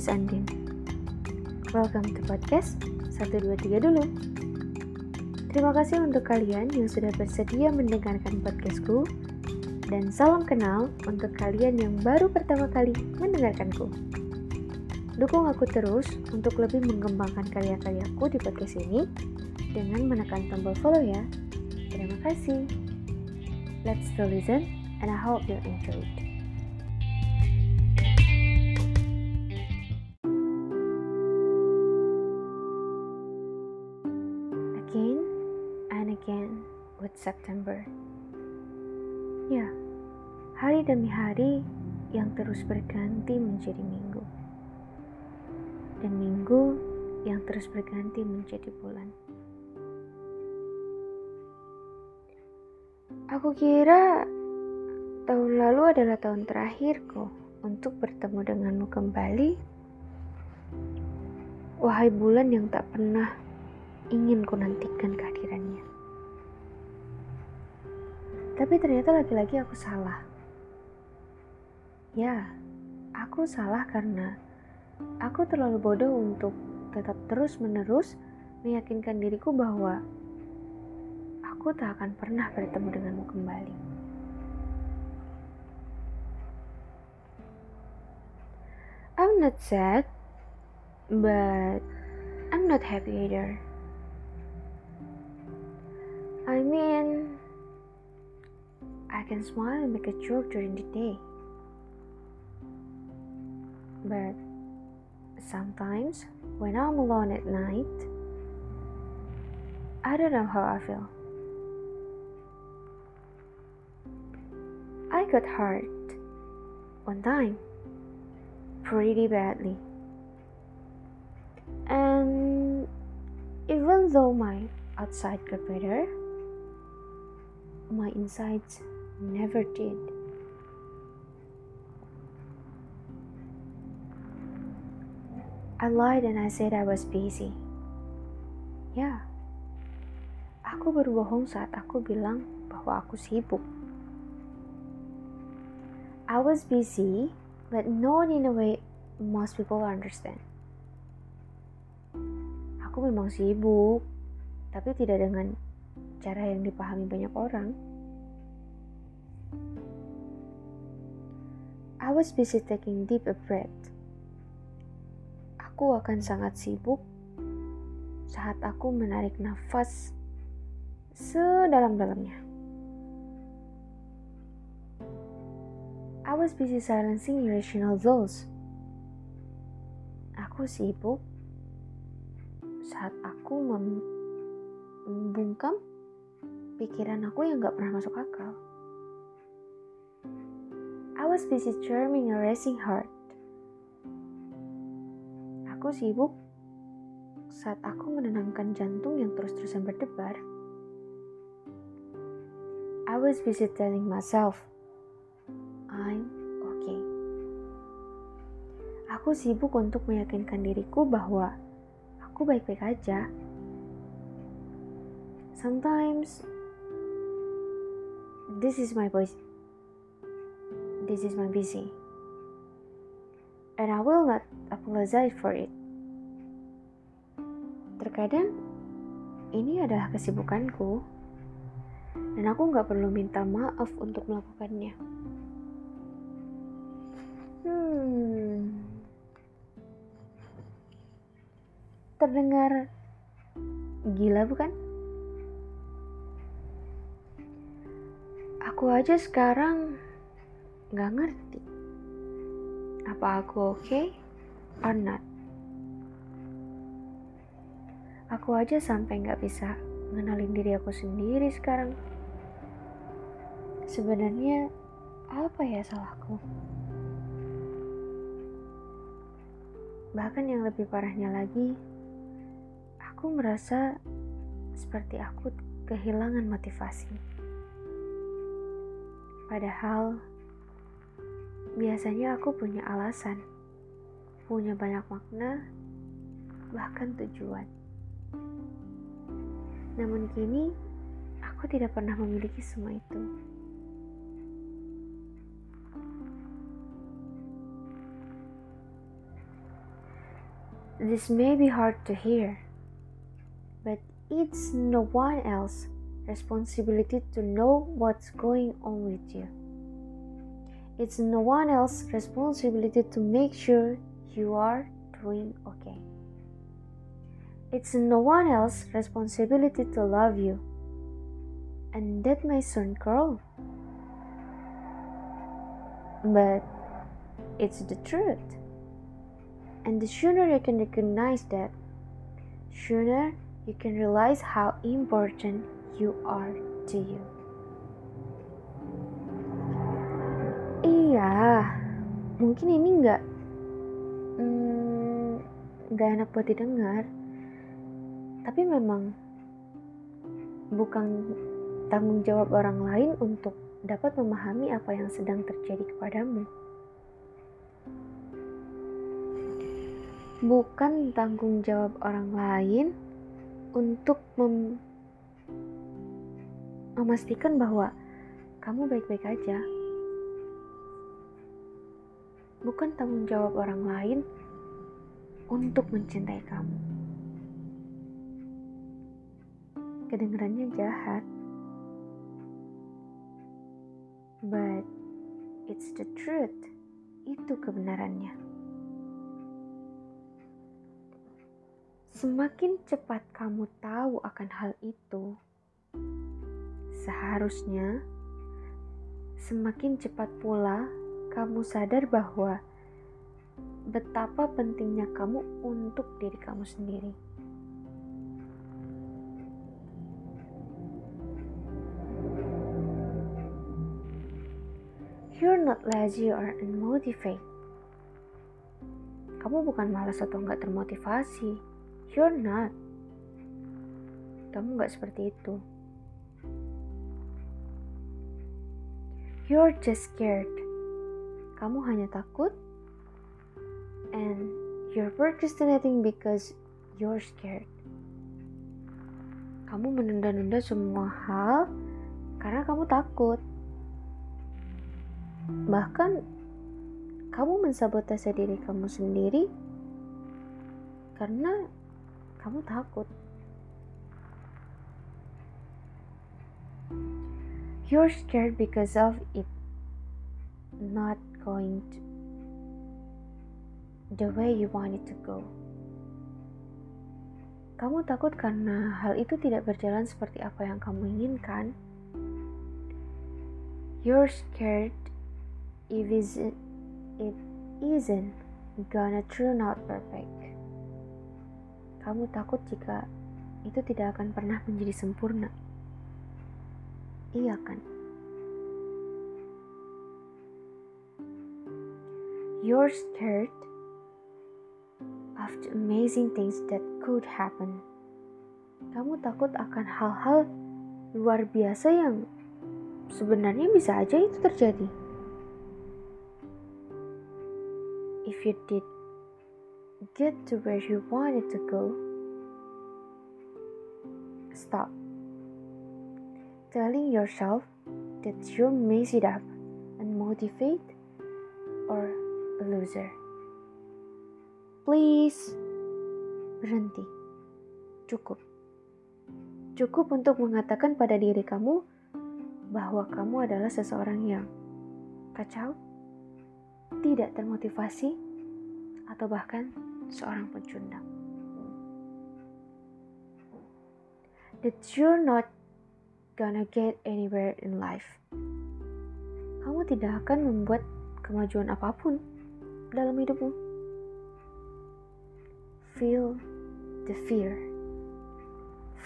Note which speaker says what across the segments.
Speaker 1: is Andin. Welcome to podcast 123 dulu. Terima kasih untuk kalian yang sudah bersedia mendengarkan podcastku dan salam kenal untuk kalian yang baru pertama kali mendengarkanku. Dukung aku terus untuk lebih mengembangkan karya-karyaku di podcast ini dengan menekan tombol follow ya. Terima kasih. Let's still listen and I hope you enjoyed. Again September. Ya, hari demi hari yang terus berganti menjadi minggu. Dan minggu yang terus berganti menjadi bulan. Aku kira tahun lalu adalah tahun terakhirku untuk bertemu denganmu kembali. Wahai bulan yang tak pernah ingin ku nantikan kehadirannya. Tapi ternyata lagi-lagi aku salah. Ya, aku salah karena aku terlalu bodoh untuk tetap terus-menerus meyakinkan diriku bahwa aku tak akan pernah bertemu denganmu kembali. I'm not sad, but I'm not happy either. I mean, I can smile and make a joke during the day. But sometimes, when I'm alone at night, I don't know how I feel. I got hurt one time pretty badly. And even though my outside got better, my insides never did. I lied and I said I was busy. Ya, aku berbohong saat aku bilang bahwa aku sibuk. I was busy, but not in a way most people understand. Aku memang sibuk, tapi tidak dengan cara yang dipahami banyak orang. I was busy taking deep a breath. Aku akan sangat sibuk saat aku menarik nafas sedalam-dalamnya. I was busy silencing irrational thoughts. Aku sibuk saat aku mem membungkam pikiran aku yang gak pernah masuk akal. Was busy charming a racing heart. Aku sibuk saat aku menenangkan jantung yang terus-terusan berdebar. I was busy telling myself, I'm okay. Aku sibuk untuk meyakinkan diriku bahwa aku baik-baik aja. Sometimes this is my voice. This is my busy. And I will not apologize for it. Terkadang ini adalah kesibukanku dan aku nggak perlu minta maaf untuk melakukannya. Hmm. Terdengar gila bukan? Aku aja sekarang nggak ngerti apa aku oke okay or not. Aku aja sampai nggak bisa ngenalin diri aku sendiri sekarang. Sebenarnya apa ya salahku? Bahkan yang lebih parahnya lagi, aku merasa seperti aku kehilangan motivasi. Padahal biasanya aku punya alasan, punya banyak makna, bahkan tujuan. Namun kini, aku tidak pernah memiliki semua itu. This may be hard to hear, but it's no one else responsibility to know what's going on with you. It's no one else's responsibility to make sure you are doing okay. It's no one else's responsibility to love you. And that may sound cruel. But it's the truth. And the sooner you can recognize that, sooner you can realize how important you are to you. Iya, mungkin ini nggak hmm, nggak enak buat didengar, tapi memang bukan tanggung jawab orang lain untuk dapat memahami apa yang sedang terjadi kepadamu. Bukan tanggung jawab orang lain untuk mem memastikan bahwa kamu baik-baik aja. Bukan tanggung jawab orang lain untuk mencintai kamu. Kedengarannya jahat, but it's the truth. Itu kebenarannya. Semakin cepat kamu tahu akan hal itu, Seharusnya semakin cepat pula kamu sadar bahwa betapa pentingnya kamu untuk diri kamu sendiri. You're not lazy or unmotivated. Kamu bukan malas atau nggak termotivasi. You're not. Kamu nggak seperti itu. You're just scared. Kamu hanya takut. And you're procrastinating because you're scared. Kamu menunda-nunda semua hal karena kamu takut. Bahkan kamu mensabotase diri kamu sendiri karena kamu takut. You're scared because of it not going to the way you want it to go. Kamu takut karena hal itu tidak berjalan seperti apa yang kamu inginkan. You're scared if it isn't gonna turn out perfect. Kamu takut jika itu tidak akan pernah menjadi sempurna. Iya kan? You're scared of the amazing things that could happen. Kamu takut akan hal-hal luar biasa yang sebenarnya bisa aja itu terjadi. If you did get to where you wanted to go, stop telling yourself that you're messed up, unmotivated, or a loser. Please, berhenti. Cukup. Cukup untuk mengatakan pada diri kamu bahwa kamu adalah seseorang yang kacau, tidak termotivasi, atau bahkan seorang pencundang. That you're not gonna get anywhere in life. Kamu tidak akan membuat kemajuan apa pun dalam hidupmu. Feel the fear.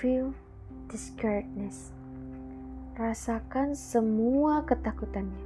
Speaker 1: Feel the scaredness. Rasakan semua ketakutannya.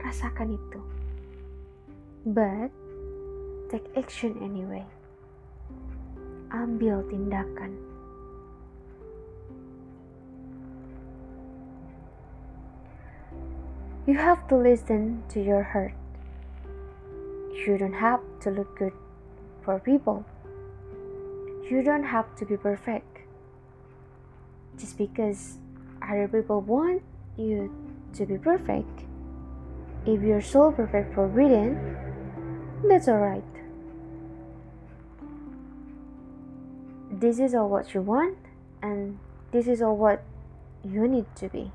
Speaker 1: Rasakan itu. But take action anyway. Ambil tindakan You have to listen to your heart. You don't have to look good for people. You don't have to be perfect. Just because other people want you to be perfect, if you're so perfect for reading, that's alright. this is all what you want and this is all what you need to be.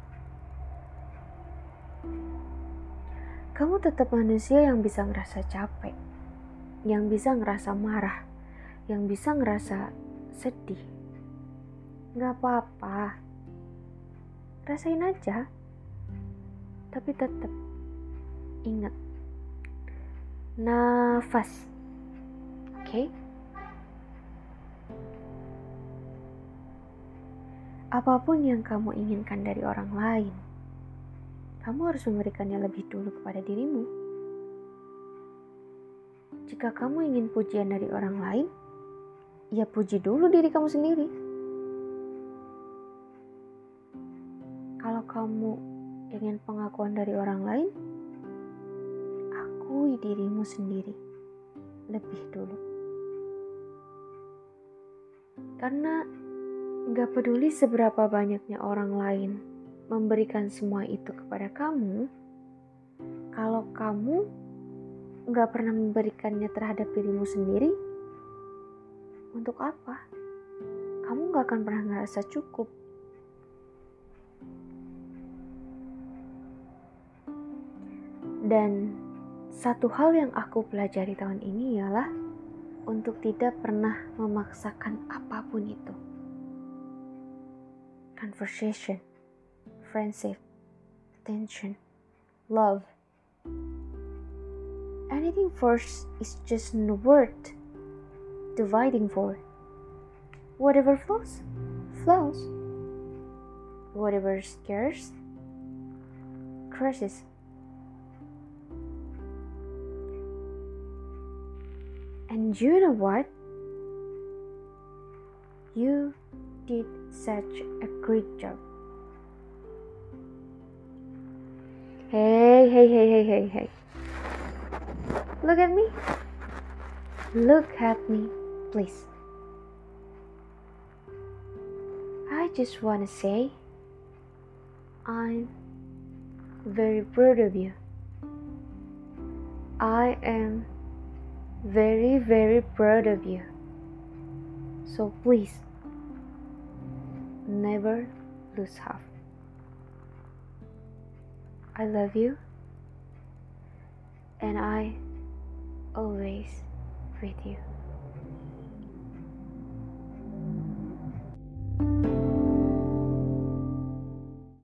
Speaker 1: Kamu tetap manusia yang bisa ngerasa capek, yang bisa ngerasa marah, yang bisa ngerasa sedih. Gak apa-apa, rasain aja. Tapi tetap ingat, nafas, oke? Okay? Apa pun yang kamu inginkan dari orang lain, kamu harus memberikannya lebih dulu kepada dirimu. Jika kamu ingin pujian dari orang lain, ya puji dulu diri kamu sendiri. Kalau kamu ingin pengakuan dari orang lain, akui dirimu sendiri lebih dulu. Karena Gak peduli seberapa banyaknya orang lain memberikan semua itu kepada kamu, kalau kamu gak pernah memberikannya terhadap dirimu sendiri, untuk apa? Kamu gak akan pernah ngerasa cukup. Dan satu hal yang aku pelajari tahun ini ialah untuk tidak pernah memaksakan apa pun itu conversation, friendship, attention, love. Anything first is just a word dividing for. Whatever flows, flows. Whatever scares, crushes. And you know what? You did such a great job. Hey, hey, hey, hey, hey, hey. Look at me. Look at me, please. I just want to say I'm very proud of you. I am very, very proud of you. So please never lose half. I love you, and I always with you.